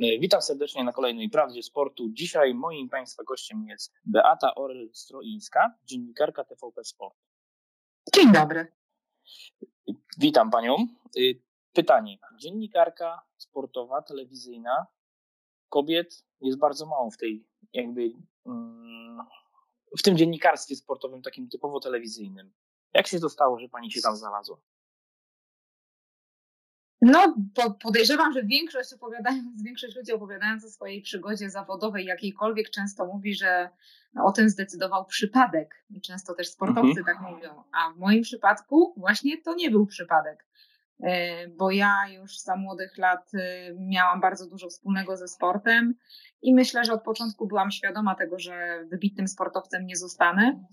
Witam serdecznie na kolejnej Prawdzie Sportu. Dzisiaj moim Państwa gościem jest Beata Orel-Stroińska, dziennikarka TVP Sport. Dzień dobry. Witam Panią. Y, pytanie. Dziennikarka sportowa, telewizyjna, kobiet jest bardzo mało w tej jakby mm, w tym dziennikarstwie sportowym takim typowo telewizyjnym. Jak się to stało, że Pani się tam znalazła? No, podejrzewam, że większość opowiadając, większość ludzi opowiadając o swojej przygodzie zawodowej jakiejkolwiek często mówi, że o tym zdecydował przypadek. Często też sportowcy mhm. tak mówią. A w moim przypadku właśnie to nie był przypadek. E, bo ja już za młodych lat e, miałam bardzo dużo wspólnego ze sportem i myślę, że od początku byłam świadoma tego, że wybitnym sportowcem nie zostanę.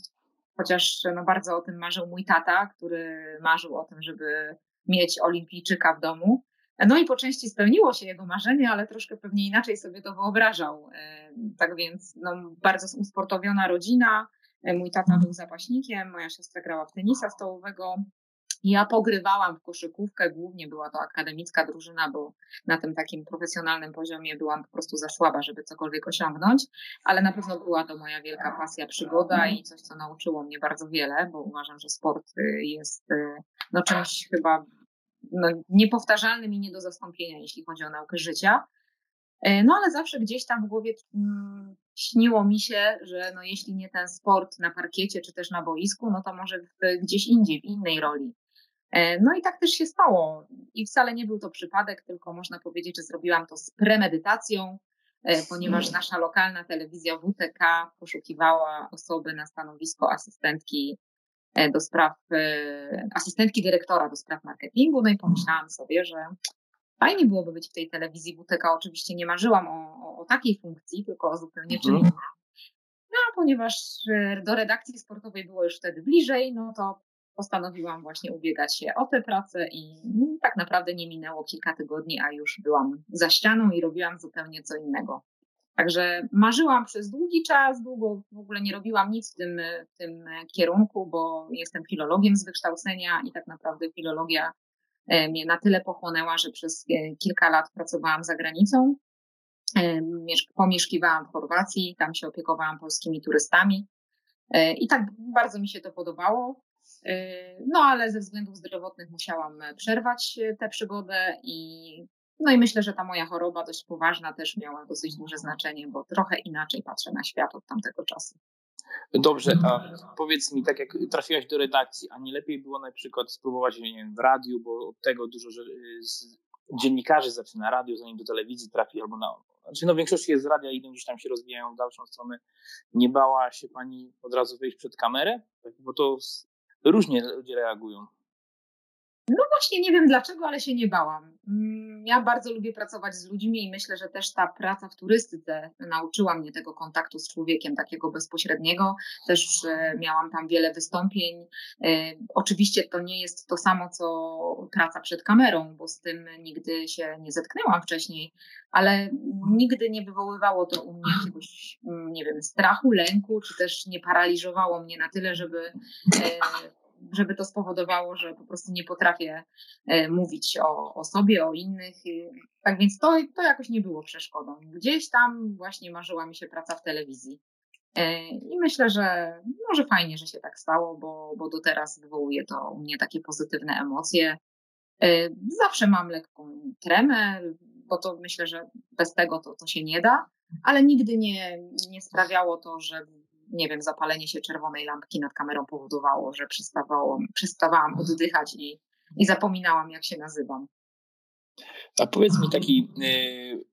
Chociaż no, bardzo o tym marzył mój tata, który marzył o tym, żeby mieć olimpijczyka w domu. No i po części spełniło się jego marzenie, ale troszkę pewnie inaczej sobie to wyobrażał. E, tak więc no, bardzo usportowiona rodzina. E, mój tata był zapaśnikiem, moja siostra grała w tenisa stołowego. Ja pogrywałam w koszykówkę, głównie była to akademicka drużyna, bo na tym takim profesjonalnym poziomie byłam po prostu za słaba, żeby cokolwiek osiągnąć, ale na pewno była to moja wielka pasja, przygoda i coś, co nauczyło mnie bardzo wiele, bo uważam, że sport y, jest y, no, czymś chyba no, niepowtarzalnym i nie do zastąpienia, jeśli chodzi o naukę życia. E, no ale zawsze gdzieś tam w głowie mm, śniło mi się, że no, jeśli nie ten sport na parkiecie czy też na boisku, no to może gdzieś indziej, w innej roli. E, no i tak też się stało. I wcale nie był to przypadek, tylko można powiedzieć, że zrobiłam to z premedytacją, e, ponieważ nasza lokalna telewizja WTK poszukiwała osoby na stanowisko asystentki do spraw, e, asystentki dyrektora do spraw marketingu, no i pomyślałam sobie, że fajnie byłoby być w tej telewizji WTK. Oczywiście nie marzyłam o, o, o takiej funkcji, tylko o zupełnie czym innym. No, a ponieważ e, do redakcji sportowej było już wtedy bliżej, no to postanowiłam właśnie ubiegać się o tę pracę i tak naprawdę nie minęło kilka tygodni, a już byłam za ścianą i robiłam zupełnie co innego. Także marzyłam przez długi czas, długo w ogóle nie robiłam nic w tym, w tym kierunku, bo jestem filologiem z wykształcenia i tak naprawdę filologia e, mnie na tyle pochłonęła, że przez e, kilka lat pracowałam za granicą. E, pomieszkiwałam w Chorwacji, tam się opiekowałam polskimi turystami i tak bardzo mi się to podobało. No ale ze względów zdrowotnych musiałam przerwać tę przygodę i no i myślę, że ta moja choroba dość poważna też miała dosyć duże znaczenie, bo trochę inaczej patrzę na świat od tamtego czasu. Dobrze, a powiedz mi, tak jak trafiłaś do redakcji, a nie lepiej było na przykład spróbować nie wiem, w radiu, bo od tego dużo że, dziennikarzy zaczyna radio, zanim do telewizji trafi, albo na. Znaczy, no, większość jest z radia, idą gdzieś tam się rozwijają w dalszą stronę. Nie bała się pani od razu wyjść przed kamerę? Bo to różnie ludzie reagują. No właśnie, nie wiem dlaczego, ale się nie bałam. Mm, ja bardzo lubię pracować z ludźmi i myślę, że też ta praca w turystyce nauczyła mnie tego kontaktu z człowiekiem, takiego bezpośredniego. Też miałam tam wiele wystąpień. E, oczywiście to nie jest to samo, co praca przed kamerą, bo z tym nigdy się nie zetknęłam wcześniej, ale nigdy nie wywoływało to u mnie jakiegoś, mm, nie wiem, strachu, lęku, czy też nie paraliżowało mnie na tyle, żeby e, żeby to spowodowało, że po prostu nie potrafię e, mówić o, o sobie, o innych. Tak więc to, to jakoś nie było przeszkodą. Gdzieś tam właśnie marzyła mi się praca w telewizji. E, I myślę, że może fajnie, że się tak stało, bo, bo do teraz wywołuje to u mnie takie pozytywne emocje. E, zawsze mam lekką tremę, bo to myślę, że bez tego to, to się nie da, ale nigdy nie, nie sprawiało to, że nie wiem, zapalenie się czerwonej lampki nad kamerą powodowało, że przestawało, przestawałam oddychać i, i zapominałam, jak się nazywam. A powiedz mi taki, yy,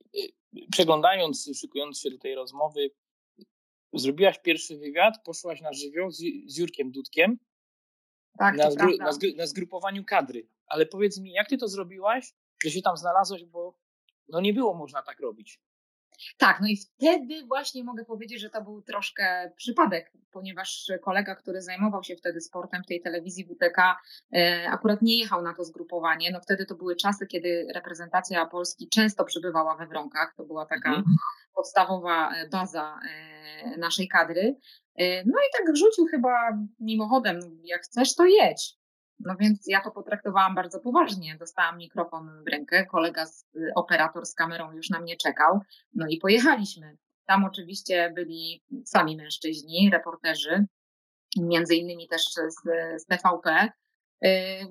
przeglądając, szykując się do tej rozmowy, zrobiłaś pierwszy wywiad, poszłaś na żywioł z, z Jurkiem Dudkiem tak, na, zgru, na, zgru, na, zgrupowaniu kadry. Ale powiedz mi, jak ty to zrobiłaś, że się tam znalazłaś, bo no nie było można tak robić. Tak, no i wtedy właśnie mogę powiedzieć, że to był troszkę przypadek, ponieważ kolega, który zajmował się wtedy sportem w tej telewizji WTK, e, akurat nie jechał na to zgrupowanie. No wtedy to były czasy, kiedy reprezentacja Polski często przebywała we Wronkach. To była taka mhm. podstawowa e, baza e, naszej kadry. No i tak rzucił chyba mimochodem, jak chcesz, to jedź. No więc ja to potraktowałam bardzo poważnie. Dostałam mikrofon w rękę, kolega, z, operator z kamerą już na mnie czekał, no i pojechaliśmy. Tam oczywiście byli sami mężczyźni, reporterzy, między innymi też z, z TVP. Y,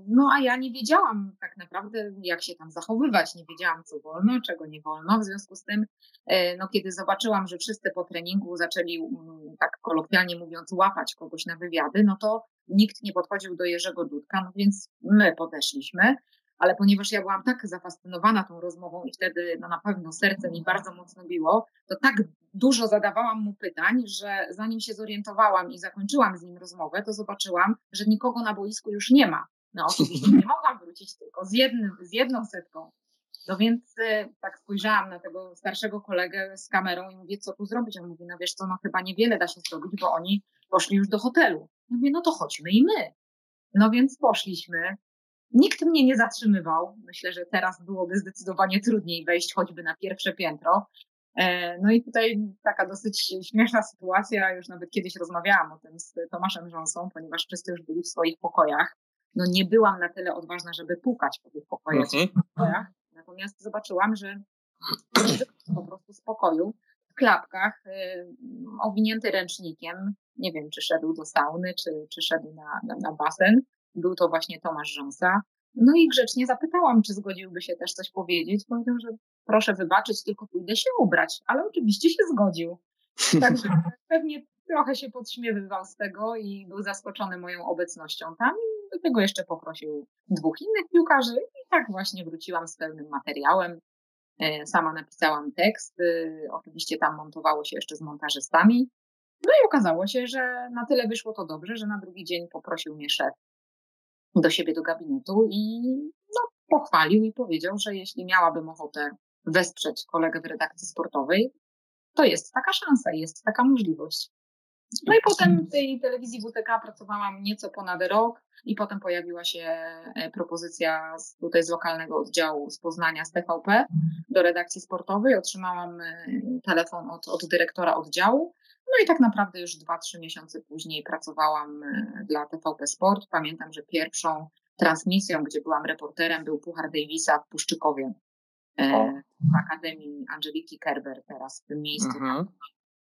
no a ja nie wiedziałam tak naprawdę, jak się tam zachowywać, nie wiedziałam, co wolno, czego nie wolno. W związku z tym, y, no, kiedy zobaczyłam, że wszyscy po treningu zaczęli, mm, tak kolokwialnie mówiąc, łapać kogoś na wywiady, no to nikt nie podchodził do Jerzego Dudka, no więc my podeszliśmy ale ponieważ ja byłam tak zafascynowana tą rozmową i wtedy no na pewno serce mi bardzo mocno biło, to tak dużo zadawałam mu pytań, że zanim się zorientowałam i zakończyłam z nim rozmowę, to zobaczyłam, że nikogo na boisku już nie ma. No oczywiście nie mogłam wrócić tylko z, jednym, z jedną setką. No więc y, tak spojrzałam na tego starszego kolegę z kamerą i mówię, co tu zrobić? On mówi, no wiesz co, no chyba niewiele da się zrobić, bo oni poszli już do hotelu. Mówię, no to chodźmy i my. No więc poszliśmy. Nikt mnie nie zatrzymywał. Myślę, że teraz byłoby zdecydowanie trudniej wejść choćby na pierwsze piętro. E, no i tutaj taka dosyć śmieszna sytuacja, już nawet kiedyś rozmawiałam o tym z Tomaszem Rząsą, ponieważ wszyscy już byli w swoich pokojach. No nie byłam na tyle odważna, żeby pukać po tych pokojach, mhm. natomiast zobaczyłam, że po prostu z pokoju w klapkach, y, owinięty ręcznikiem, nie wiem, czy szedł do sauny, czy, czy szedł na, na, na basen, był to właśnie Tomasz Rząsa. No i grzecznie zapytałam, czy zgodziłby się też coś powiedzieć. Powiedział, że proszę wybaczyć, tylko pójdę się ubrać, ale oczywiście się zgodził. Także pewnie trochę się podśmiewywał z tego i był zaskoczony moją obecnością tam. I do tego jeszcze poprosił dwóch innych piłkarzy i tak właśnie wróciłam z pełnym materiałem. E, sama napisałam tekst, y, oczywiście tam montowało się jeszcze z montażystami. No i okazało się, że na tyle wyszło to dobrze, że na drugi dzień poprosił mnie szef do siebie do gabinetu i no, pochwalił i powiedział, że jeśli miałabym ochotę wesprzeć kolegę w redakcji sportowej, to jest taka szansa, jest taka możliwość. No i potem w tej telewizji WTK pracowałam nieco ponad rok i potem pojawiła się e, propozycja z, tutaj z lokalnego oddziału z Poznania, z TVP do redakcji sportowej. Otrzymałam e, telefon od, od dyrektora oddziału no i tak naprawdę już dwa, trzy miesiące później pracowałam e, dla TVP Sport. Pamiętam, że pierwszą transmisją, gdzie byłam reporterem, był Puchar Davisa w Puszczykowie e, w Akademii Angeliki Kerber teraz w tym miejscu. Mhm.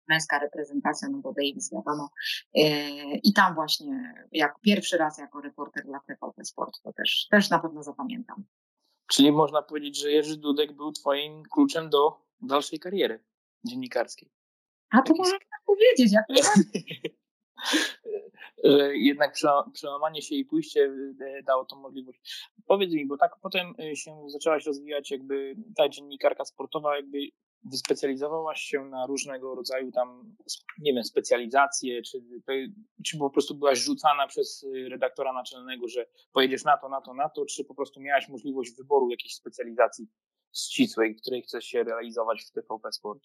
Męska reprezentacja, no bo Davis wiadomo. E, I tam właśnie, jak pierwszy raz jako reporter dla TVP Sport, to też, też na pewno zapamiętam. Czyli można powiedzieć, że Jerzy Dudek był twoim kluczem do dalszej kariery dziennikarskiej. A to można tak powiedzieć, jak że jednak przełamanie się i pójście e, dało tą możliwość. Powiedz mi, bo tak potem e, się zaczęłaś rozwijać jakby ta dziennikarka sportowa, jakby wyspecjalizowałaś się na różnego rodzaju tam, nie wiem, specjalizacje, czy, czy po prostu byłaś rzucana przez e, redaktora naczelnego, że pojedziesz na to, na to, na to, czy po prostu miałaś możliwość wyboru jakiejś specjalizacji ścisłej, której chcesz się realizować w TVP Sport?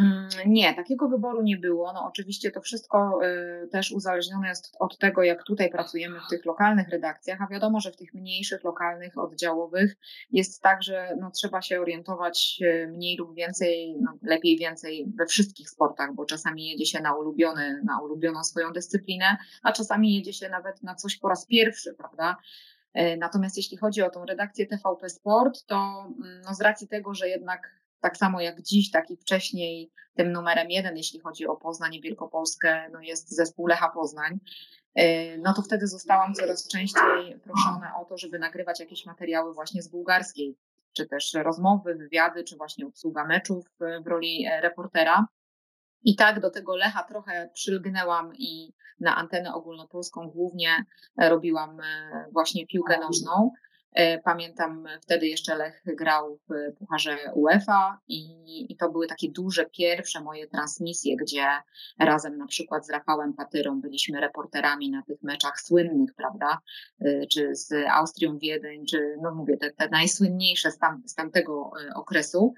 Mm, nie, takiego wyboru nie było. No oczywiście to wszystko y, też uzależnione jest od tego, jak tutaj pracujemy w tych lokalnych redakcjach, a wiadomo, że w tych mniejszych, lokalnych, oddziałowych jest tak, że no, trzeba się orientować y, mniej lub więcej, no, lepiej więcej we wszystkich sportach, bo czasami jedzie się na ulubiony, na ulubioną swoją dyscyplinę, a czasami jedzie się nawet na coś po raz pierwszy, prawda? Y, natomiast jeśli chodzi o tą redakcję TVP Sport, to mm, no z racji tego, że jednak tak samo jak dziś, tak i wcześniej tym numerem jeden, jeśli chodzi o Poznań i Wielkopolskę, no jest zespół Lecha Poznań. E, no to wtedy zostałam coraz częściej proszona o to, żeby nagrywać jakieś materiały właśnie z bułgarskiej, czy też rozmowy, wywiady, czy właśnie obsługa meczów w roli e, reportera. I tak do tego Lecha trochę przylgnęłam i na antenę ogólnopolską głównie robiłam e, właśnie piłkę nożną. E, pamiętam wtedy jeszcze Lech grał w Pucharze UEFA i, i, to były takie duże pierwsze moje transmisje, gdzie razem na przykład z Rafałem Patyrą byliśmy reporterami na tych meczach słynnych, prawda, e, czy z Austrią Wiedeń, czy no mówię, te, te najsłynniejsze z, tam, z tamtego e, okresu.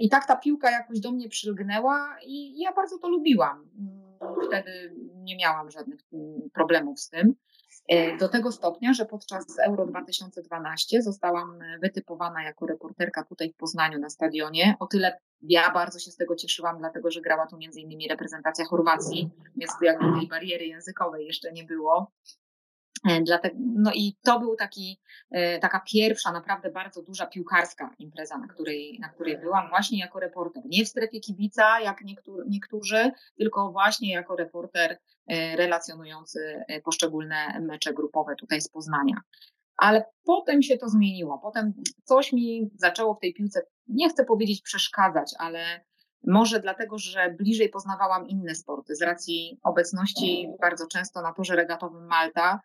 I tak ta piłka jakoś do mnie przylgnęła i ja bardzo to lubiłam. Wtedy nie miałam żadnych mm, problemów z tym. E, do tego stopnia, że podczas Euro 2012 zostałam wytypowana jako reporterka tutaj w Poznaniu na stadionie. O tyle ja bardzo się z tego cieszyłam, dlatego że grała tu innymi reprezentacja Chorwacji, więc tu jakby tej bariery językowej jeszcze nie było. E, dlatego, no i to był taki, e, taka pierwsza naprawdę bardzo duża piłkarska impreza, na której, na której byłam właśnie jako reporter. Nie w strefie kibica, jak niektóry, niektórzy, tylko właśnie jako reporter e, relacjonujący poszczególne mecze grupowe tutaj z Poznania. Ale potem się to zmieniło. Potem coś mi zaczęło w tej piłce, nie chcę powiedzieć przeszkadzać, ale może dlatego, że bliżej poznawałam inne sporty z racji obecności bardzo często na torze regatowym Malta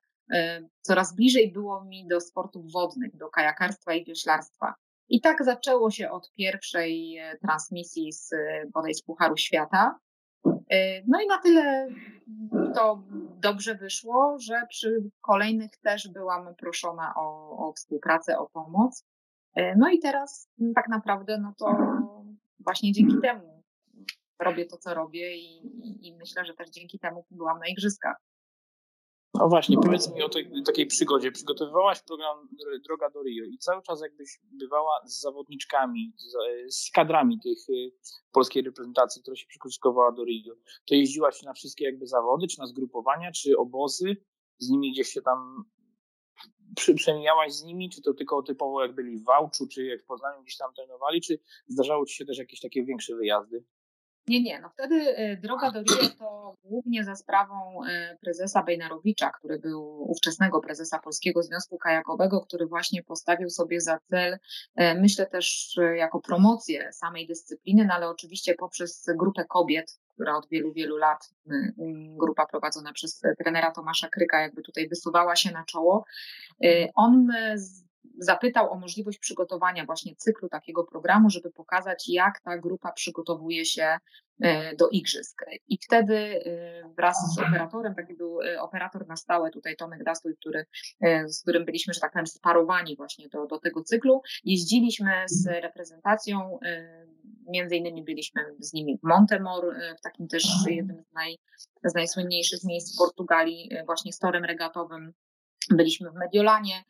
coraz bliżej było mi do sportów wodnych, do kajakarstwa i wioślarstwa. I tak zaczęło się od pierwszej e, transmisji z e, bodaj z Pucharu Świata. No i na tyle to dobrze wyszło, że przy kolejnych też byłam proszona o, o współpracę, o pomoc. No i teraz tak naprawdę, no to właśnie dzięki temu robię to, co robię i, i myślę, że też dzięki temu byłam na igrzyskach. No właśnie, powiedz mi o tej takiej przygodzie. Przygotowywałaś program Droga do Rio i cały czas jakbyś bywała z zawodniczkami, z, z kadrami tych y, polskiej reprezentacji, która się przygotowywała do Rio. To jeździłaś na wszystkie jakby zawody, czy na zgrupowania, czy obozy? Z nimi gdzieś się tam przemijałaś z nimi, czy to tylko typowo jak byli w Wałczu, czy jak w Poznaniu gdzieś tam trenowali, czy zdarzało ci się też jakieś takie większe wyjazdy? Nie, nie. No wtedy y, droga do Rio to głównie za sprawą y, prezesa Bejnarowicza, który był ówczesnego prezesa Polskiego Związku Kajakowego, który właśnie postawił sobie za cel, y, myślę też jako promocję samej dyscypliny, no ale oczywiście poprzez grupę kobiet, która od wielu, wielu lat, grupa prowadzona przez trenera Tomasza Kryka, jakby tutaj wysuwała się na czoło. On zapytał o możliwość przygotowania właśnie cyklu takiego programu, żeby pokazać, jak ta grupa przygotowuje się e, do igrzysk. I wtedy e, wraz z operatorem, taki był e, operator na stałe, tutaj Tomek Dastuj, który, z którym byliśmy, że tak powiem, sparowani właśnie do, do tego cyklu, jeździliśmy z reprezentacją, między innymi byliśmy z nimi w Montemor, w takim też jednym z, naj, z najsłynniejszych miejsc w Portugalii, właśnie z torem regatowym. Byliśmy w Mediolanie,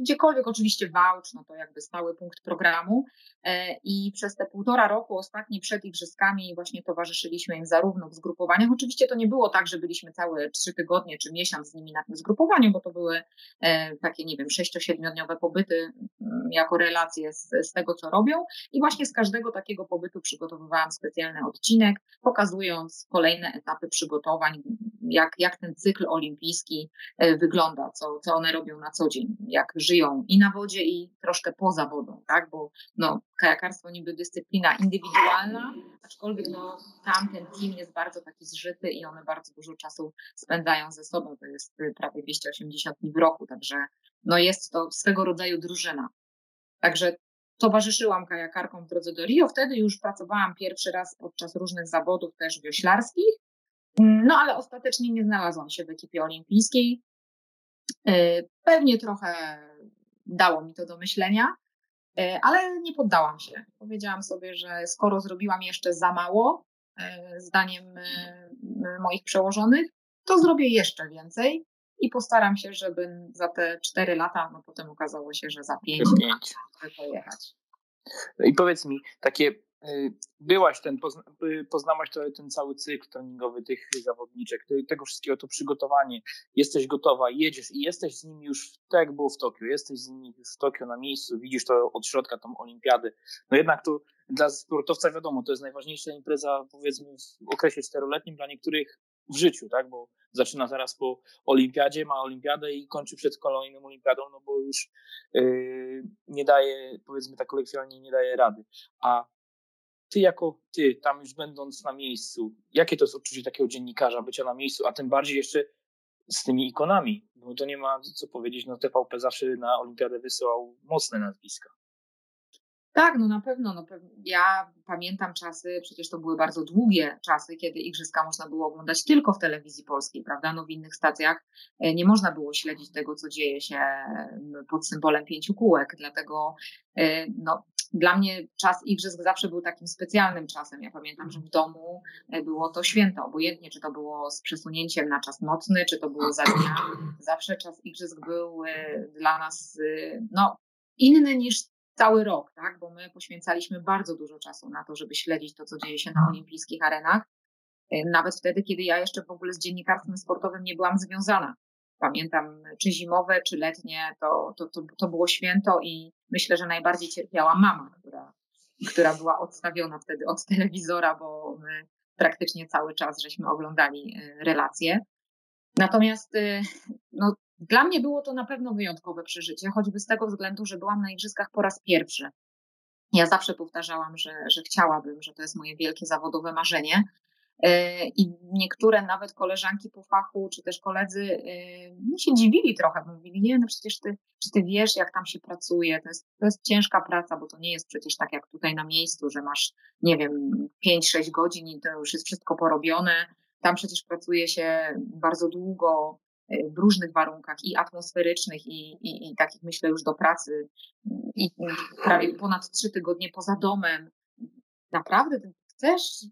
gdziekolwiek oczywiście Wałcz, no to jakby stały punkt programu e, i przez te półtora roku ostatni przed igrzyskami właśnie towarzyszyliśmy im zarówno w zgrupowaniach, oczywiście to nie było tak, że byliśmy całe trzy tygodnie czy miesiąc z nimi na tym zgrupowaniu, bo to były e, takie, nie wiem, sześcio-siedmiodniowe pobyty mm, jako relacje z, z tego, co robią. I właśnie z każdego takiego pobytu przygotowywałam specjalny odcinek, pokazując kolejne etapy przygotowań, jak, jak ten cykl olimpijski e, wygląda, co, co one robią na co dzień jak żyją i na wodzie, i troszkę poza wodą, tak? Bo no, kajakarstwo niby dyscyplina indywidualna, aczkolwiek no, tam ten team jest bardzo taki zżyty i one bardzo dużo czasu spędzają ze sobą. To jest y, prawie 280 dni w roku, także no, jest to swego rodzaju drużyna. Także towarzyszyłam kajakarkom w drodze do Rio. Wtedy już pracowałam pierwszy raz podczas różnych zawodów też wioślarskich. No ale ostatecznie nie znalazłam się w ekipie olimpijskiej. E, pewnie trochę dało mi to do myślenia, e, ale nie poddałam się. Powiedziałam sobie, że skoro zrobiłam jeszcze za mało, e, zdaniem moich przełożonych, to zrobię jeszcze więcej i postaram się, żeby za te cztery lata, no potem okazało się, że za pięć, pięć. pojechać. I powiedz mi, takie Y, byłaś ten, y, poznałaś ten cały cykl treningowy tych zawodniczek, tego wszystkiego, to przygotowanie, jesteś gotowa, jedziesz i jesteś z nimi już tak jak było w Tokio, jesteś z nimi w Tokio na miejscu, widzisz to od środka, tą olimpiadę. No jednak to dla sportowca wiadomo, to jest najważniejsza impreza powiedzmy w okresie czteroletnim dla niektórych w życiu, tak, bo zaczyna zaraz po olimpiadzie, ma olimpiadę i kończy przed kolejną olimpiadą, no bo już yy, nie daje, powiedzmy tak kolekcjonalnie, nie daje rady. A ty jako ty, tam już będąc na miejscu, jakie to jest odczucie takiego dziennikarza, bycia na miejscu, a tym bardziej jeszcze z tymi ikonami, bo to nie ma co powiedzieć, no TVP zawsze na olimpiadę wysyłał mocne nazwiska. Tak, no na pewno. No, ja pamiętam czasy, przecież to były bardzo długie czasy, kiedy igrzyska można było oglądać tylko w telewizji polskiej, prawda? No w innych stacjach e, nie można było śledzić tego, co dzieje się pod symbolem pięciu kółek, dlatego e, no, dla mnie czas igrzysk zawsze był takim specjalnym czasem. Ja pamiętam, że w domu e, było to święto, obojętnie czy to było z przesunięciem na czas nocny, czy to było za dnia. Zawsze czas igrzysk był dla nas no, inny niż cały rok, tak? bo my poświęcaliśmy bardzo dużo czasu na to, żeby śledzić to, co dzieje się na olimpijskich arenach. E, nawet wtedy, kiedy ja jeszcze w ogóle z dziennikarstwem sportowym nie byłam związana. Pamiętam, czy zimowe, czy letnie, to, to, to, to było święto i myślę, że najbardziej cierpiała mama, która, która była odstawiona wtedy od telewizora, bo my praktycznie cały czas żeśmy oglądali y, relacje. Natomiast y, no, dla mnie było to na pewno wyjątkowe przeżycie, choćby z tego względu, że byłam na igrzyskach po raz pierwszy. Ja zawsze powtarzałam, że, że chciałabym, że to jest moje wielkie zawodowe marzenie. E, I niektóre nawet koleżanki po fachu, czy też koledzy e, no, się dziwili trochę, bo mówili, nie, no przecież ty, czy ty wiesz, jak tam się pracuje, to jest, to jest ciężka praca, bo to nie jest przecież tak jak tutaj na miejscu, że masz, nie wiem, 5-6 godzin i to już jest wszystko porobione. Tam przecież pracuje się bardzo długo, e, w różnych warunkach i atmosferycznych, i, i, i takich myślę już do pracy, i prawie ponad trzy tygodnie poza domem. Naprawdę chcesz?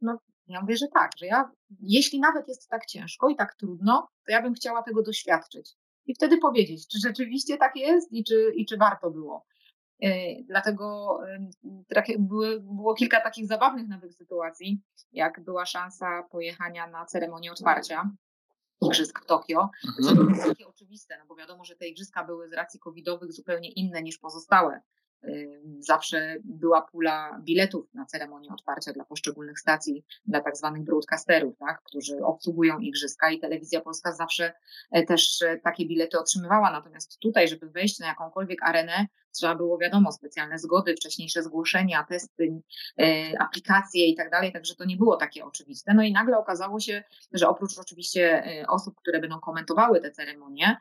No ja mówię, że tak, że ja, jeśli nawet jest tak ciężko i tak trudno, to ja bym chciała tego doświadczyć. I wtedy powiedzieć, czy rzeczywiście tak jest i czy, i czy warto było. Yy, dlatego były, było kilka takich zabawnych nawet sytuacji, jak była szansa pojechania na ceremonię otwarcia igrzysk w Tokio, co mhm. było takie oczywiste, no bo wiadomo, że te igrzyska były z racji covidowych zupełnie inne niż pozostałe Zawsze była pula biletów na ceremonię otwarcia dla poszczególnych stacji, dla tak zwanych broadcasterów, tak, którzy obsługują igrzyska i telewizja polska zawsze e, też e, takie bilety otrzymywała. Natomiast tutaj, żeby wejść na jakąkolwiek arenę, trzeba było, wiadomo, specjalne zgody, wcześniejsze zgłoszenia, testy, e, aplikacje i tak dalej, także to nie było takie oczywiste. No i nagle okazało się, że oprócz oczywiście osób, które będą komentowały te ceremonie,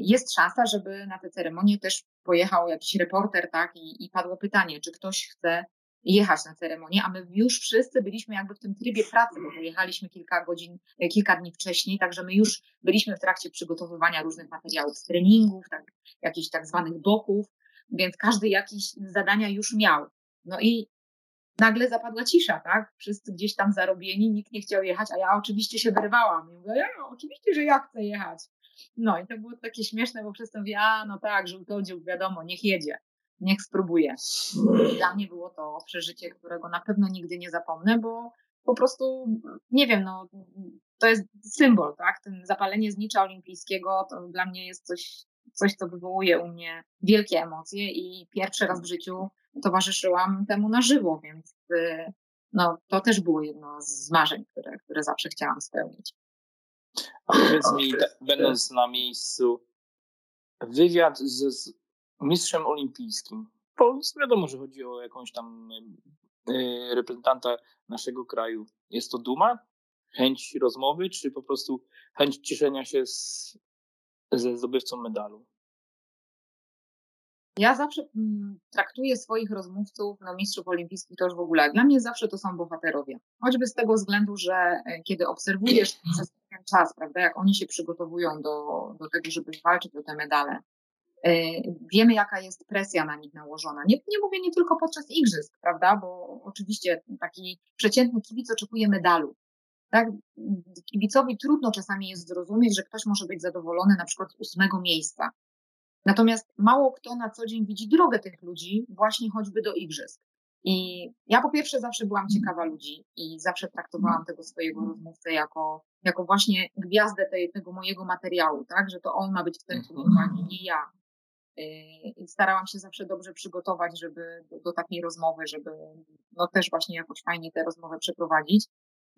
jest szansa, żeby na tę ceremonię też pojechał jakiś reporter, tak, i, i padło pytanie, czy ktoś chce jechać na ceremonię, a my już wszyscy byliśmy jakby w tym trybie pracy, bo pojechaliśmy kilka godzin, y, kilka dni wcześniej, także my już byliśmy w trakcie przygotowywania różnych materiałów treningów, tak, jakichś tak zwanych boków, więc każdy jakieś zadania już miał. No i nagle zapadła cisza, tak? Wszyscy gdzieś tam zarobieni, nikt nie chciał jechać, a ja oczywiście się wyrwałam. I mówię, ja, oczywiście, że ja chcę jechać. No i to było takie śmieszne, bo przez to mówię, a no tak, żółtodziób, wiadomo, niech jedzie, niech spróbuje. Dla mnie było to przeżycie, którego na pewno nigdy nie zapomnę, bo po prostu, nie wiem, no, to jest symbol, tak? Ten zapalenie znicza olimpijskiego to dla mnie jest coś, coś, co wywołuje u mnie wielkie emocje i pierwszy raz w życiu towarzyszyłam temu na żywo, więc y, no, to też było jedno z marzeń, które, które zawsze chciałam spełnić. A powiedz mi, będąc na miejscu, wywiad z, z mistrzem olimpijskim. Bo wiadomo, że chodzi o jakąś tam y, reprezentanta naszego kraju. Jest to duma? Chęć rozmowy, czy po prostu chęć cieszenia się z, ze zdobywcą medalu? Ja zawsze mm, traktuję swoich rozmówców, no mistrzów olimpijskich to już w ogóle, dla mnie zawsze to są bohaterowie. Choćby z tego względu, że e, kiedy obserwujesz przez ten czas, prawda, jak oni się przygotowują do, do tego, żeby walczyć o te medale, e, wiemy jaka jest presja na nich nałożona. Nie, nie mówię nie tylko podczas igrzysk, prawda, bo oczywiście taki przeciętny kibic oczekuje medalu. Tak? Kibicowi trudno czasami jest zrozumieć, że ktoś może być zadowolony na przykład z ósmego miejsca, Natomiast mało kto na co dzień widzi drogę tych ludzi właśnie choćby do igrzysk. I ja po pierwsze zawsze byłam ciekawa ludzi i zawsze traktowałam tego swojego rozmówcę jako, jako właśnie gwiazdę tej, tego mojego materiału, tak? Że to on ma być w centrum mhm. uwagi, nie ja. Y, I starałam się zawsze dobrze przygotować, żeby do, do takiej rozmowy, żeby no też właśnie jakoś fajnie tę rozmowę przeprowadzić.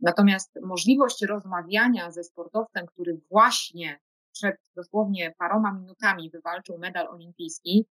Natomiast możliwość rozmawiania ze sportowcem, który właśnie przed dosłownie paroma minutami wywalczył medal olimpijski,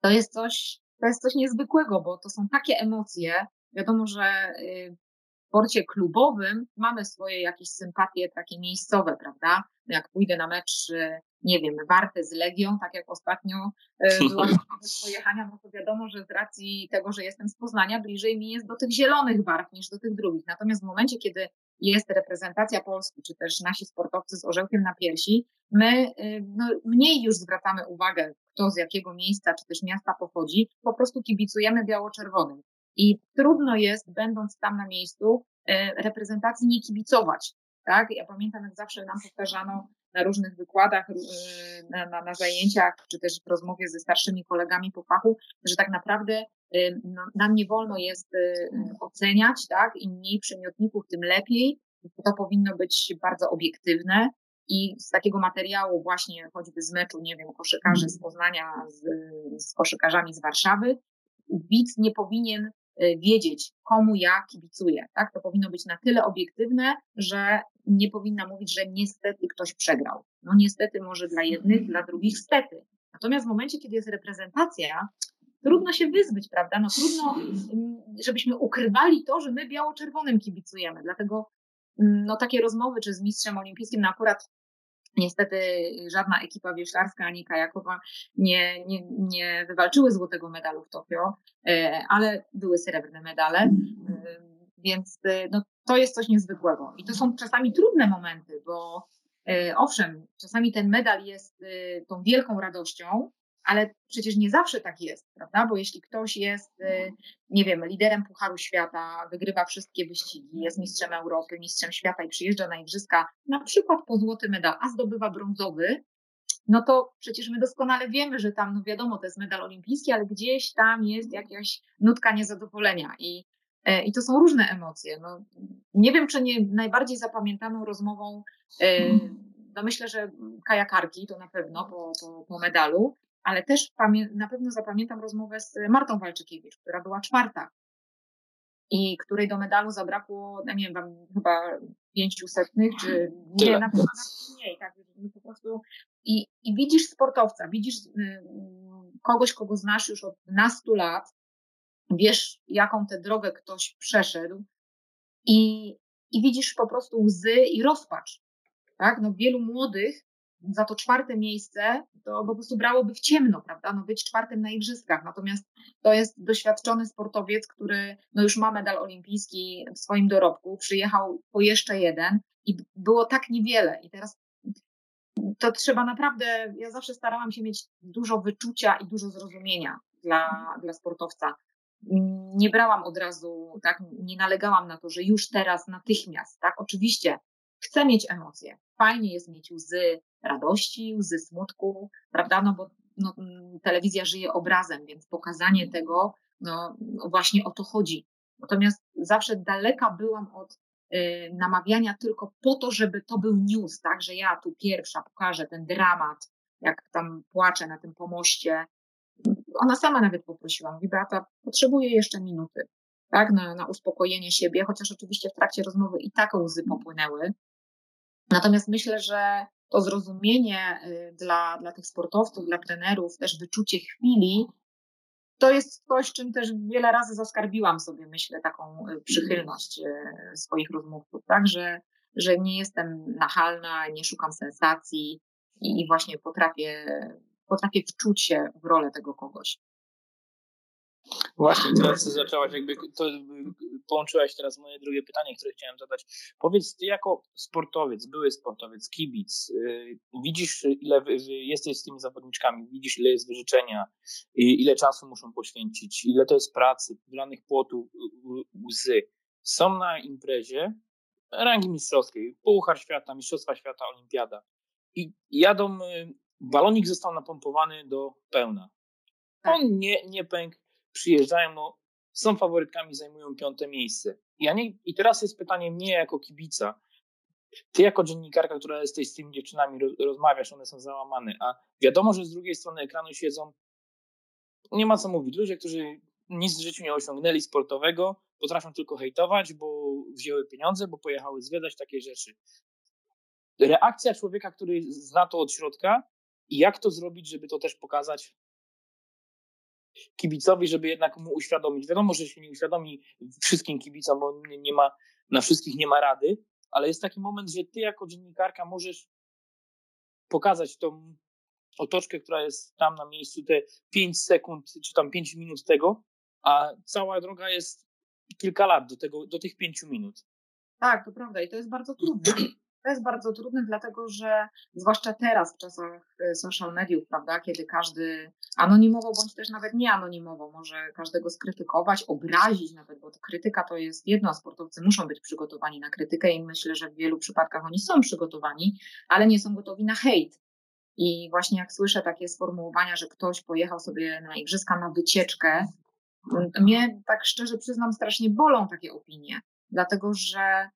to jest coś, to jest coś niezwykłego, bo to są takie emocje. Wiadomo, że y, w sporcie klubowym mamy swoje jakieś sympatie takie miejscowe, prawda? Jak pójdę na mecz y, nie wiem, warte z Legią, tak jak ostatnio e, była możliwość pojechania, no to wiadomo, że z racji tego, że jestem z Poznania, bliżej mi jest do tych zielonych barw niż do tych drugich. Natomiast w momencie, kiedy jest reprezentacja Polski, czy też nasi sportowcy z orzełkiem na piersi, my y, no, mniej już zwracamy uwagę, kto z jakiego miejsca, czy też miasta pochodzi, po prostu kibicujemy biało-czerwonym. I trudno jest, będąc tam na miejscu, e, reprezentacji nie kibicować. Tak? Ja pamiętam, jak zawsze nam powtarzano, na różnych wykładach, y, na, na, na, zajęciach, czy też w rozmowie ze starszymi kolegami po fachu, że tak naprawdę y, no, nam nie wolno jest oceniać, tak, im mniej przymiotników, tym lepiej. To powinno być bardzo obiektywne i z takiego materiału właśnie choćby z meczu, nie wiem, koszykarzy z Poznania z, z koszykarzami z Warszawy, widz nie powinien y, wiedzieć, komu ja kibicuję. Tak? To powinno być na tyle obiektywne, że nie powinna mówić, że niestety ktoś przegrał. No niestety może dla jednych, dla drugich stety. Natomiast w momencie, kiedy jest reprezentacja, trudno się wyzbyć, prawda? No trudno, mm, żebyśmy ukrywali to, że my biało-czerwonym kibicujemy. Dlatego mm, no takie rozmowy, czy z mistrzem olimpijskim, no akurat Niestety żadna ekipa wioślarska ani kajakowa nie, nie, nie wywalczyły złotego medalu w Tokio, e, ale były srebrne medale, e, więc e, no, to jest coś niezwykłego. I to są czasami trudne momenty, bo owszem, czasami ten medal jest tą wielką radością, ale przecież nie zawsze tak jest, prawda? Bo jeśli ktoś jest, y, nie wiem, liderem Pucharu Świata, wygrywa wszystkie wyścigi, jest mistrzem Europy, mistrzem świata i przyjeżdża na igrzyska, na przykład po złoty medal, a zdobywa brązowy, no to przecież my doskonale wiemy, że tam, no wiadomo, to jest medal olimpijski, ale gdzieś tam jest jakaś nutka niezadowolenia i, e, i to są różne emocje. No, nie wiem, czy nie najbardziej zapamiętaną rozmową, e, no myślę, że kajakarki to na pewno po, po, po medalu, ale też na pewno zapamiętam rozmowę z Martą Walczykiewicz, która była czwarta i której do medalu zabrakło, nie wiem, tam chyba pięciu setnych, czy nie, na pewno mniej, tak, po prostu i, i widzisz sportowca, widzisz y, kogoś, kogo znasz już od nastu lat, wiesz, jaką tę drogę ktoś przeszedł i, i widzisz po prostu łzy i rozpacz, tak, no wielu młodych za to czwarte miejsce, to po prostu brałoby w ciemno, prawda? No być czwartym na igrzyskach. Natomiast to jest doświadczony sportowiec, który no już ma medal olimpijski w swoim dorobku, przyjechał po jeszcze jeden i było tak niewiele. I teraz to trzeba naprawdę, ja zawsze starałam się mieć dużo wyczucia i dużo zrozumienia dla, dla sportowca. Nie brałam od razu, tak, nie nalegałam na to, że już teraz, natychmiast, tak, oczywiście chcę mieć emocje. Fajnie jest mieć łzy, radości, łzy smutku, prawda? No bo no, telewizja żyje obrazem, więc pokazanie tego, no, no właśnie o to chodzi. Natomiast zawsze daleka byłam od y, namawiania tylko po to, żeby to był news, tak, że ja tu pierwsza pokażę ten dramat, jak tam płaczę na tym pomoście. Ona sama nawet poprosiła, mówi Beata, potrzebuję jeszcze minuty, tak, na, na uspokojenie siebie, chociaż oczywiście w trakcie rozmowy i tak łzy popłynęły. Natomiast myślę, że to zrozumienie y, dla, dla tych sportowców, dla trenerów, też wyczucie chwili, to jest coś, czym też wiele razy zaskarbiłam sobie, myślę, taką y, przychylność y, swoich rozmówców, tak, że, że nie jestem nachalna, nie szukam sensacji i właśnie potrafię, potrafię wczuć się w rolę tego kogoś. Właśnie, teraz zaczęłaś jakby, to połączyłaś teraz moje drugie pytanie, które chciałem zadać. Powiedz, ty jako sportowiec, były sportowiec, kibic, yy, widzisz ile jesteś z tymi zawodniczkami, widzisz ile jest wyrzeczenia, ile czasu muszą poświęcić, ile to jest pracy, wylanych płotów, łzy. Są na imprezie rangi mistrzowskiej, Puchar Świata, Mistrzostwa Świata, Olimpiada i jadą, y, balonik został napompowany do pełna. Tak. On nie, nie pękł, przyjeżdżają, no, są faworytkami, zajmują piąte miejsce. Ja nie, I teraz jest pytanie mnie jako kibica. Ty jako dziennikarka, która jesteś z tymi dziewczynami, rozmawiasz, one są załamane, a wiadomo, że z drugiej strony ekranu siedzą, nie ma co mówić, ludzie, którzy nic w życiu nie osiągnęli sportowego, potrafią tylko hejtować, bo wzięły pieniądze, bo pojechały zwiedzać takie rzeczy. Reakcja człowieka, który zna to od środka i jak to zrobić, żeby to też pokazać kibicowi, żeby jednak mu uświadomić. Wiadomo, że się nie uświadomi wszystkim kibicom, bo nie, nie ma, na wszystkich nie ma rady, ale jest taki moment, że ty jako dziennikarka możesz pokazać tą otoczkę, która jest tam na miejscu, te 5 sekund, czy tam 5 minut tego, a cała droga jest kilka lat do, tego, do tych 5 minut. Tak, to prawda i to jest bardzo trudne. To jest bardzo trudne, dlatego że zwłaszcza teraz w czasach e, social mediów, prawda, kiedy każdy anonimowo bądź też nawet nie anonimowo może każdego skrytykować, obrazić nawet, bo to krytyka to jest jedno, sportowcy muszą być przygotowani na krytykę i myślę, że w wielu przypadkach oni są przygotowani, ale nie są gotowi na hejt. I właśnie jak słyszę takie sformułowania, że ktoś pojechał sobie na igrzyska na wycieczkę, mnie tak szczerze przyznam, strasznie bolą takie opinie, dlatego że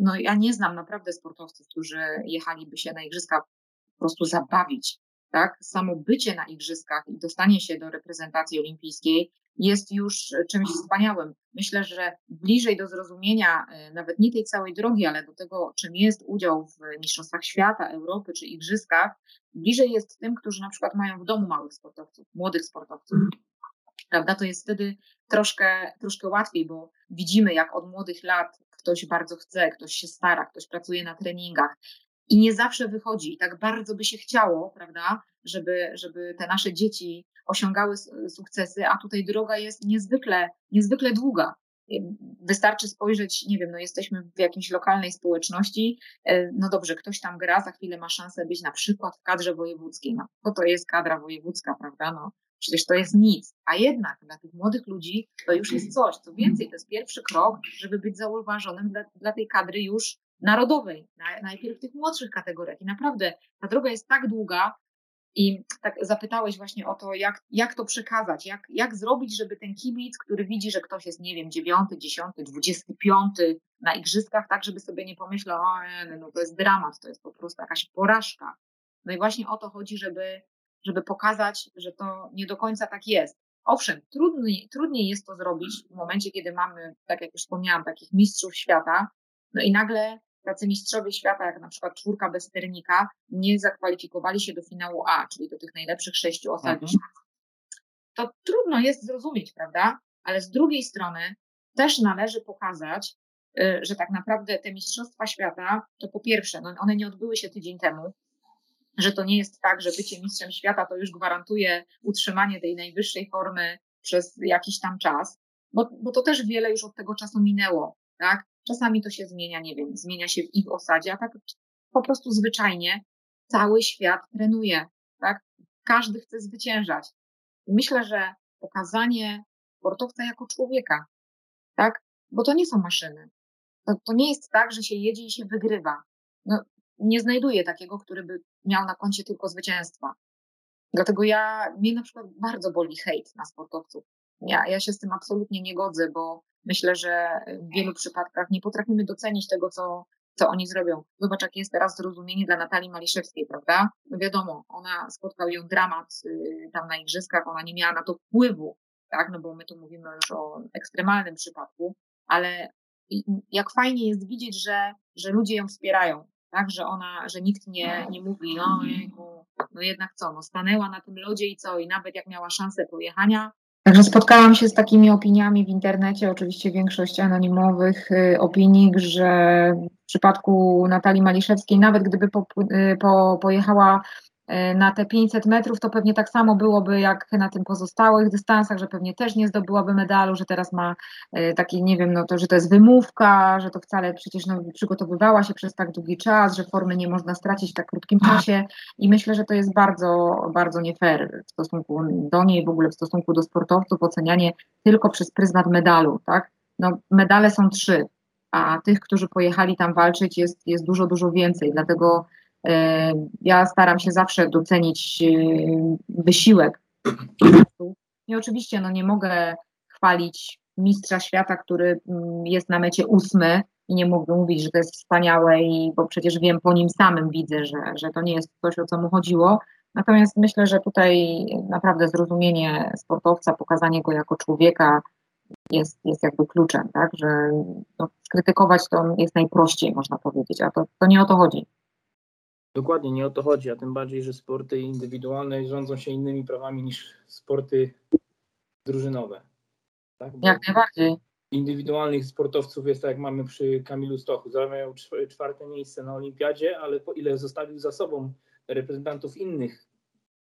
no ja nie znam naprawdę sportowców, którzy jechaliby się na igrzyska po prostu zabawić, tak? Samo bycie na igrzyskach i dostanie się do reprezentacji olimpijskiej jest już czymś wspaniałym. Myślę, że bliżej do zrozumienia nawet nie tej całej drogi, ale do tego, czym jest udział w Mistrzostwach Świata, Europy czy Igrzyskach, bliżej jest tym, którzy na przykład mają w domu małych sportowców, młodych sportowców. Prawda? To jest wtedy troszkę, troszkę łatwiej, bo widzimy, jak od młodych lat ktoś bardzo chce, ktoś się stara, ktoś pracuje na treningach i nie zawsze wychodzi. I tak bardzo by się chciało, prawda, żeby, żeby te nasze dzieci osiągały sukcesy, a tutaj droga jest niezwykle, niezwykle długa. Wystarczy spojrzeć, nie wiem, no jesteśmy w jakiejś lokalnej społeczności, e, no dobrze, ktoś tam gra, za chwilę ma szansę być na przykład w kadrze wojewódzkiej. No, co to jest kadra wojewódzka, prawda? No, przecież to jest nic. A jednak dla tych młodych ludzi to już jest coś. Co więcej, to jest pierwszy krok, żeby być zauważonym dla, dla tej kadry już narodowej, najpierw w tych młodszych kategoriach. I naprawdę ta droga jest tak długa, i tak zapytałeś właśnie o to, jak, jak to przekazać, jak, jak zrobić, żeby ten kibic, który widzi, że ktoś jest, nie wiem, dziewiąty, dziesiąty, dwudziesty piąty na igrzyskach, tak, żeby sobie nie pomyślał, o no to jest dramat, to jest po prostu jakaś porażka. No i właśnie o to chodzi, żeby, żeby pokazać, że to nie do końca tak jest. Owszem, trudniej, trudniej jest to zrobić w momencie, kiedy mamy, tak jak już wspomniałam, takich mistrzów świata, no i nagle tacy mistrzowie świata, jak na przykład czwórka bez sternika, nie zakwalifikowali się do finału A, czyli do tych najlepszych sześciu osad. Mhm. To trudno jest zrozumieć, prawda? Ale z drugiej strony też należy pokazać, y, że tak naprawdę te mistrzostwa świata, to po pierwsze, no one nie odbyły się tydzień temu, że to nie jest tak, że bycie mistrzem świata to już gwarantuje utrzymanie tej najwyższej formy przez jakiś tam czas, bo, bo to też wiele już od tego czasu minęło, tak? Czasami to się zmienia, nie wiem, zmienia się w ich osadzie, a tak po prostu zwyczajnie cały świat trenuje, tak? Każdy chce zwyciężać. Myślę, że pokazanie sportowca jako człowieka, tak? Bo to nie są maszyny. To, to nie jest tak, że się jedzie i się wygrywa. No, nie znajduję takiego, który by miał na koncie tylko zwycięstwa. Dlatego ja, mnie na przykład bardzo boli hejt na sportowców. Ja, ja się z tym absolutnie nie godzę, bo myślę, że w wielu przypadkach nie potrafimy docenić tego, co, co oni zrobią. Zobacz, jakie jest teraz zrozumienie dla Natalii Maliszewskiej, prawda? No wiadomo, ona spotkał ją dramat y, tam na igrzyskach, ona nie miała na to wpływu, tak? No bo my tu mówimy już o ekstremalnym przypadku, ale jak fajnie jest widzieć, że, że ludzie ją wspierają, tak? Że ona, że nikt nie, nie mówi, no no jednak co, no stanęła na tym lodzie i co, i nawet jak miała szansę pojechania, Także spotkałam się z takimi opiniami w internecie, oczywiście większość anonimowych y, opinii, że w przypadku Natalii Maliszewskiej, nawet gdyby po, y, po, pojechała na te 500 metrów, to pewnie tak samo byłoby jak na tym pozostałych dystansach, że pewnie też nie zdobyłaby medalu, że teraz ma taki, nie wiem, no to, że to jest wymówka, że to wcale przecież no, przygotowywała się przez tak długi czas, że formy nie można stracić w tak krótkim czasie i myślę, że to jest bardzo, bardzo nie fair w stosunku do niej, w ogóle w stosunku do sportowców, ocenianie tylko przez pryzmat medalu, tak? No, medale są trzy, a tych, którzy pojechali tam walczyć jest, jest dużo, dużo więcej, dlatego e, ja staram się zawsze docenić e, wysiłek. I oczywiście no, nie mogę chwalić mistrza świata, który mm, jest na mecie ósmy i nie mogę mówić, że to jest wspaniałe, i, bo przecież wiem po nim samym, widzę, że, że to nie jest coś, o co mu chodziło. Natomiast myślę, że tutaj naprawdę zrozumienie sportowca, pokazanie go jako człowieka jest, jest jakby kluczem, tak? Że no, skrytykować to jest najprościej, można powiedzieć, a to, to nie o to chodzi. Dokładnie, nie o to chodzi, a tym bardziej, że sporty indywidualne rządzą się innymi prawami niż sporty drużynowe. Tak? Jak najbardziej. Indywidualnych sportowców jest tak, jak mamy przy Kamilu Stochu. Zajmują czwarte miejsce na olimpiadzie, ale po ile zostawił za sobą reprezentantów innych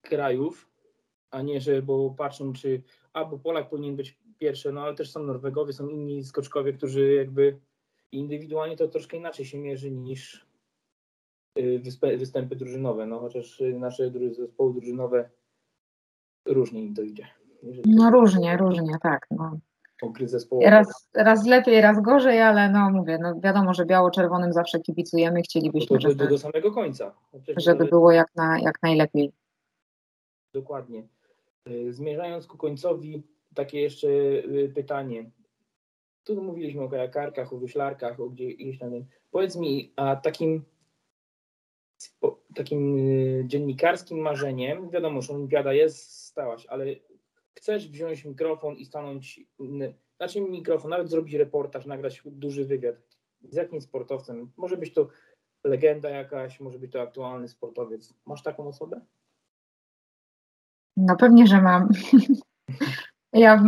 krajów, a nie, że bo patrzą, czy albo Polak powinien być pierwszy, no ale też są Norwegowie, są inni skoczkowie, którzy jakby indywidualnie to troszkę inaczej się mierzy niż występy drużynowe, no chociaż nasze zespoły drużynowe różnie im to idzie. No różnie, różnie, tak. No. Raz, raz lepiej, raz gorzej, ale no mówię, no wiadomo, że biało-czerwonym zawsze kibicujemy, chcielibyśmy, no to, żeby, do samego końca. żeby było jak, na, jak najlepiej. Dokładnie. Y, zmierzając ku końcowi, takie jeszcze y, pytanie. tu mówiliśmy o kajakarkach, o wyślarkach, o gdzieś tam. Powiedz mi, a takim takim y, dziennikarskim marzeniem, wiadomo, że olimpiada jest, stałaś, ale chcesz wziąć mikrofon i stanąć, znaczy mikrofon, nawet zrobić reportaż, nagrać duży wywiad z jakimś sportowcem. Może być to legenda jakaś, może być to aktualny sportowiec. Masz taką osobę? No pewnie, że mam. Ja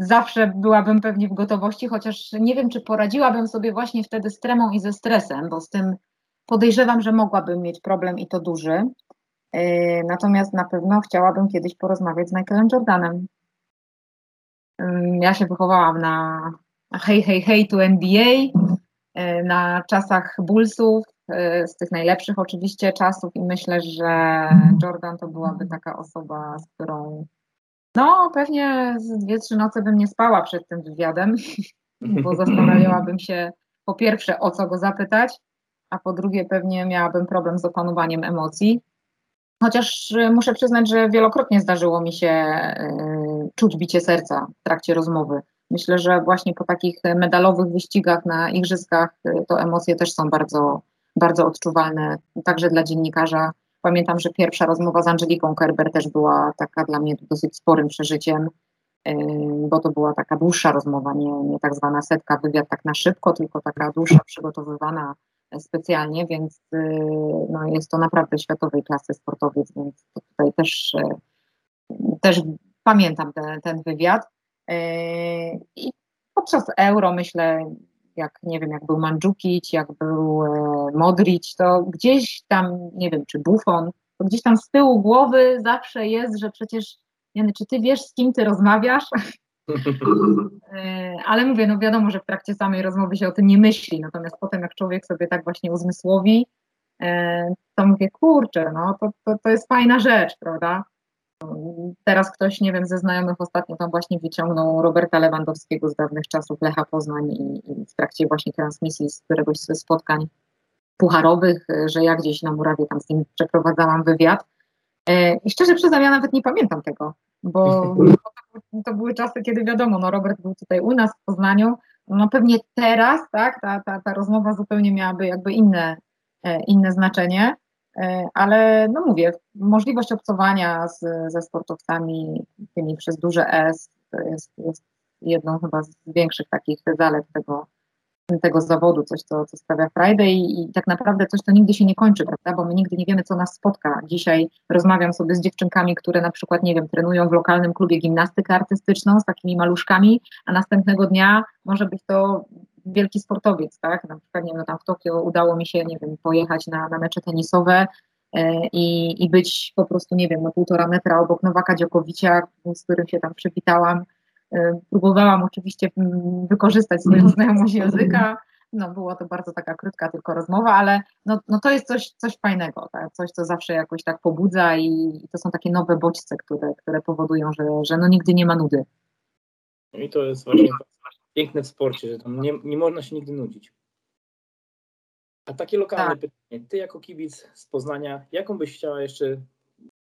zawsze byłabym pewnie w gotowości, chociaż nie wiem, czy poradziłabym sobie właśnie wtedy z tremą i ze stresem, bo z tym podejrzewam, że mogłabym mieć problem i to duży. Yy, natomiast na pewno chciałabym kiedyś porozmawiać z Michaelem Jordanem. Yy, ja się wychowałam na hej, hej, hej to NBA, yy, na czasach Bullsów, z tych najlepszych oczywiście czasów i myślę, że Jordan to byłaby taka osoba, z którą no pewnie z dwie, trzy noce bym nie spała przed tym wywiadem, bo zastanawiałabym się po pierwsze o co go zapytać, a po drugie pewnie miałabym problem z opanowaniem emocji. Chociaż y, muszę przyznać, że wielokrotnie zdarzyło mi się y, czuć bicie serca w trakcie rozmowy. Myślę, że właśnie po takich medalowych wyścigach na igrzyskach y, to emocje też są bardzo, bardzo odczuwalne, także dla dziennikarza. Pamiętam, że pierwsza rozmowa z Angeliką Kerber też była taka dla mnie dosyć sporym przeżyciem, bo to była taka dłuższa rozmowa, nie, nie tak zwana setka, wywiad tak na szybko, tylko taka dłuższa, przygotowywana specjalnie, więc y, no, jest to naprawdę światowej klasy sportowiec, więc tutaj też, y, też pamiętam ten, ten wywiad. Y, I podczas euro myślę, jak nie wiem, jak był Mandzukic, jak był e, Modric, to gdzieś tam, nie wiem, czy Buffon, to gdzieś tam z tyłu głowy zawsze jest, że przecież, Jany, czy ty wiesz, z kim ty rozmawiasz? E, ale mówię, no wiadomo, że w trakcie samej rozmowy się o tym nie myśli, natomiast potem jak człowiek sobie tak właśnie uzmysłowi, e, to mówię, kurczę, no to, to, to jest fajna rzecz, prawda? Teraz ktoś, nie wiem, ze znajomych ostatnio tam właśnie wyciągnął Roberta Lewandowskiego z dawnych czasów Lecha Poznań i, i w trakcie właśnie transmisji z któregoś ze spotkań pucharowych, że ja gdzieś na murawie tam z nim przeprowadzałam wywiad. E, I szczerze przyznam, ja nawet nie pamiętam tego, bo to były czasy, kiedy wiadomo, no Robert był tutaj u nas w Poznaniu, no pewnie teraz, tak, ta, ta, ta rozmowa zupełnie miałaby jakby inne, e, inne znaczenie, e, ale no mówię, możliwość obcowania z, ze sportowcami tymi przez duże S to jest, jest jedną chyba z większych takich zalet tego, tego zawodu, coś, co, co sprawia Friday i, i tak naprawdę coś, co nigdy się nie kończy, prawda, bo my nigdy nie wiemy, co nas spotka. Dzisiaj rozmawiam sobie z dziewczynkami, które na przykład, nie wiem, trenują w lokalnym klubie gimnastykę artystyczną z takimi maluszkami, a następnego dnia może być to wielki sportowiec, tak, na przykład, nie wiem, no tam w Tokio udało mi się, nie wiem, pojechać na, na mecze tenisowe, e, i, i być po prostu, nie wiem, na półtora metra obok Nowaka Dziokowicia, z którym się tam przywitałam, próbowałam oczywiście wykorzystać swoją mhm. znajomość języka. No, była to bardzo taka krótka tylko rozmowa, ale no, no to jest coś, coś fajnego, tak? coś, co zawsze jakoś tak pobudza i to są takie nowe bodźce, które, które powodują, że, że no nigdy nie ma nudy. No I to jest właśnie piękne w sporcie, że tam nie, nie można się nigdy nudzić. A takie lokalne tak. pytanie. Ty jako kibic z Poznania, jaką byś chciała jeszcze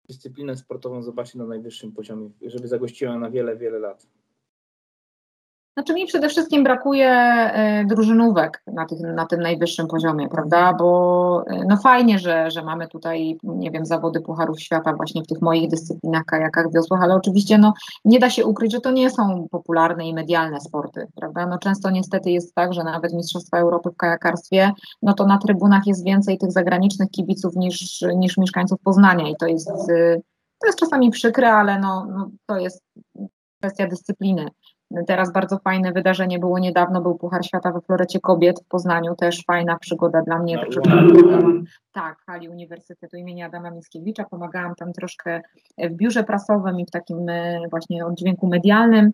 dyscyplinę sportową zobaczyć na najwyższym poziomie, żeby zagościła na wiele, wiele lat? Znaczy mi przede wszystkim brakuje e, drużynówek na, tych, na tym najwyższym poziomie, prawda, bo e, no fajnie, że, że mamy tutaj, nie wiem, zawody Pucharów Świata właśnie w tych moich dyscyplinach, kajakach, wiosłach, ale oczywiście no nie da się ukryć, że to nie są popularne i medialne sporty, prawda, no często niestety jest tak, że nawet Mistrzostwa Europy w kajakarstwie, no to na trybunach jest więcej tych zagranicznych kibiców niż, niż mieszkańców Poznania i to jest, e, to jest czasami przykre, ale no, no to jest kwestia dyscypliny. Teraz bardzo fajne wydarzenie było niedawno, był Puchar Świata we Florecie Kobiet w Poznaniu, też fajna przygoda dla mnie. Tak, w hali Uniwersytetu imienia Adama Mickiewicza, pomagałam tam troszkę w biurze prasowym i w takim e, właśnie oddźwięku medialnym.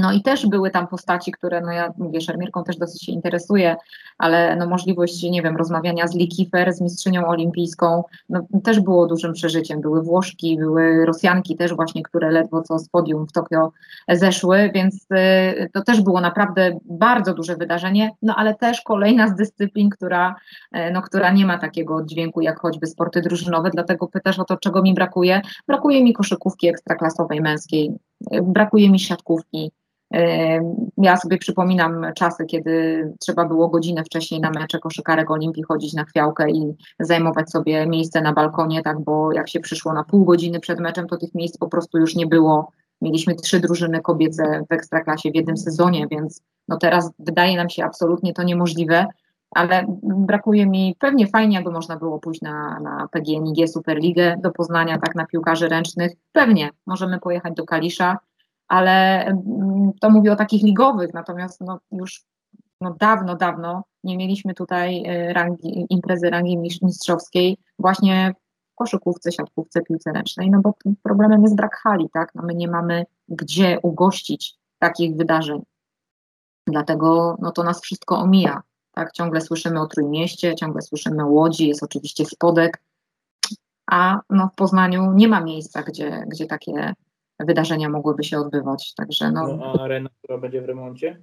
No i też były tam postaci, które, no ja mówię, szermierką też dosyć się interesuje, ale no możliwość, nie wiem, rozmawiania z Likifer, z mistrzynią olimpijską, no też było dużym przeżyciem. Były Włoszki, były Rosjanki też właśnie, które ledwo co z podium w Tokio zeszły, więc y, to też było naprawdę bardzo duże wydarzenie, no ale też kolejna z dyscyplin, która, y, no, która nie ma takiego dźwięku jak choćby sporty drużynowe, dlatego pytasz o to, czego mi brakuje. Brakuje mi koszykówki ekstraklasowej męskiej, y, brakuje mi siatkówki, Ja sobie przypominam czasy, kiedy trzeba było godzinę wcześniej na mecze koszykarek Olimpii chodzić na chwiałkę i zajmować sobie miejsce na balkonie, tak, bo jak się przyszło na pół godziny przed meczem, to tych miejsc po prostu już nie było. Mieliśmy trzy drużyny kobiece w ekstraklasie w jednym sezonie, więc no teraz wydaje nam się absolutnie to niemożliwe, ale brakuje mi, pewnie fajnie, jakby można było pójść na, na PGNiG Superligę do Poznania, tak na piłkarzy ręcznych. Pewnie, możemy pojechać do Kalisza, ale mm, to mówię o takich ligowych, natomiast no, już no, dawno, dawno nie mieliśmy tutaj e, rangi, imprezy rangi mistrzowskiej właśnie w koszykówce, siatkówce, piłce ręcznej, no bo problemem jest brak hali, tak, no my nie mamy gdzie ugościć takich wydarzeń. Dlatego no, to nas wszystko omija. Tak? Ciągle słyszymy o Trójmieście, ciągle słyszymy o Łodzi, jest oczywiście Spodek, a no, w Poznaniu nie ma miejsca, gdzie, gdzie takie wydarzenia mogłyby się odbywać. Także no, no a arena, która będzie w remoncie?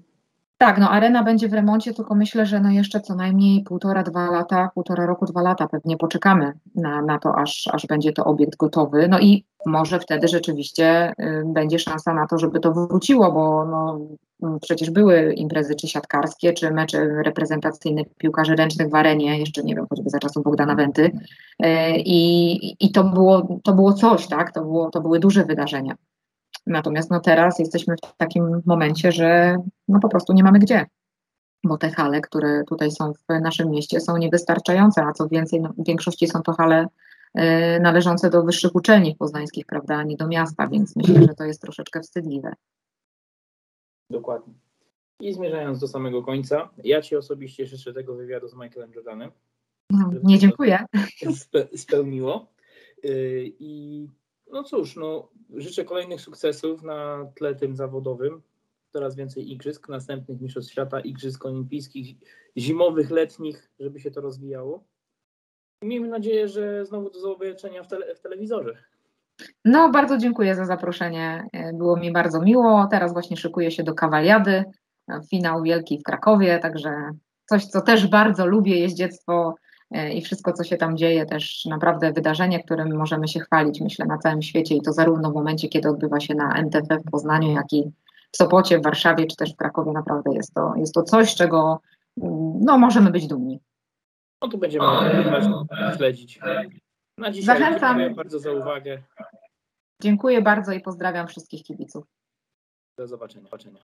Tak, no arena będzie w remoncie, tylko myślę, że no jeszcze co najmniej półtora, dwa lata, półtora roku, dwa lata pewnie poczekamy na, na to, aż, aż będzie to obiekt gotowy. No i może wtedy rzeczywiście y, będzie szansa na to, żeby to wróciło, bo no, mm, przecież były imprezy czy siatkarskie, czy mecze reprezentacyjne piłkarzy ręcznych w arenie, jeszcze nie wiem, choćby za czasów Bogdana Wenty. Y, I, i to, było, to było coś, tak? To, było, to były duże wydarzenia. Natomiast no teraz jesteśmy w takim momencie, że no po prostu nie mamy gdzie, bo te hale, które tutaj są w naszym mieście są niewystarczające, a co więcej, no, w większości są to hale należące do wyższych uczelni poznańskich, prawda, a nie do miasta, więc myślę, że to jest troszeczkę wstydliwe. Dokładnie. I zmierzając do samego końca, ja Ci osobiście życzę tego wywiadu z Michaelem Jordanem. No, nie dziękuję. Spe spełniło. Y, I no cóż, no, życzę kolejnych sukcesów na tle tym zawodowym. Coraz więcej igrzysk, następnych mistrzostw świata, igrzysk olimpijskich, zimowych, letnich, żeby się to rozwijało. I miejmy nadzieję, że znowu do zobaczenia w, tele w telewizorze. No, bardzo dziękuję za zaproszenie. Było mi bardzo miło. Teraz właśnie szykuję się do kawaliady. Finał wielki w Krakowie, także coś, co też bardzo lubię, jeździectwo E, i wszystko, co się tam dzieje, też naprawdę wydarzenie, którym możemy się chwalić, myślę, na całym świecie i to zarówno w momencie, kiedy odbywa się na NTF w Poznaniu, jak i w Sopocie, w Warszawie, czy też w Krakowie, naprawdę jest to, jest to coś, czego no, możemy być dumni. No tu będziemy śledzić. Na dzisiaj Zachęcam. dziękuję bardzo za uwagę. Dziękuję bardzo i pozdrawiam wszystkich kibiców. Do zobaczenia.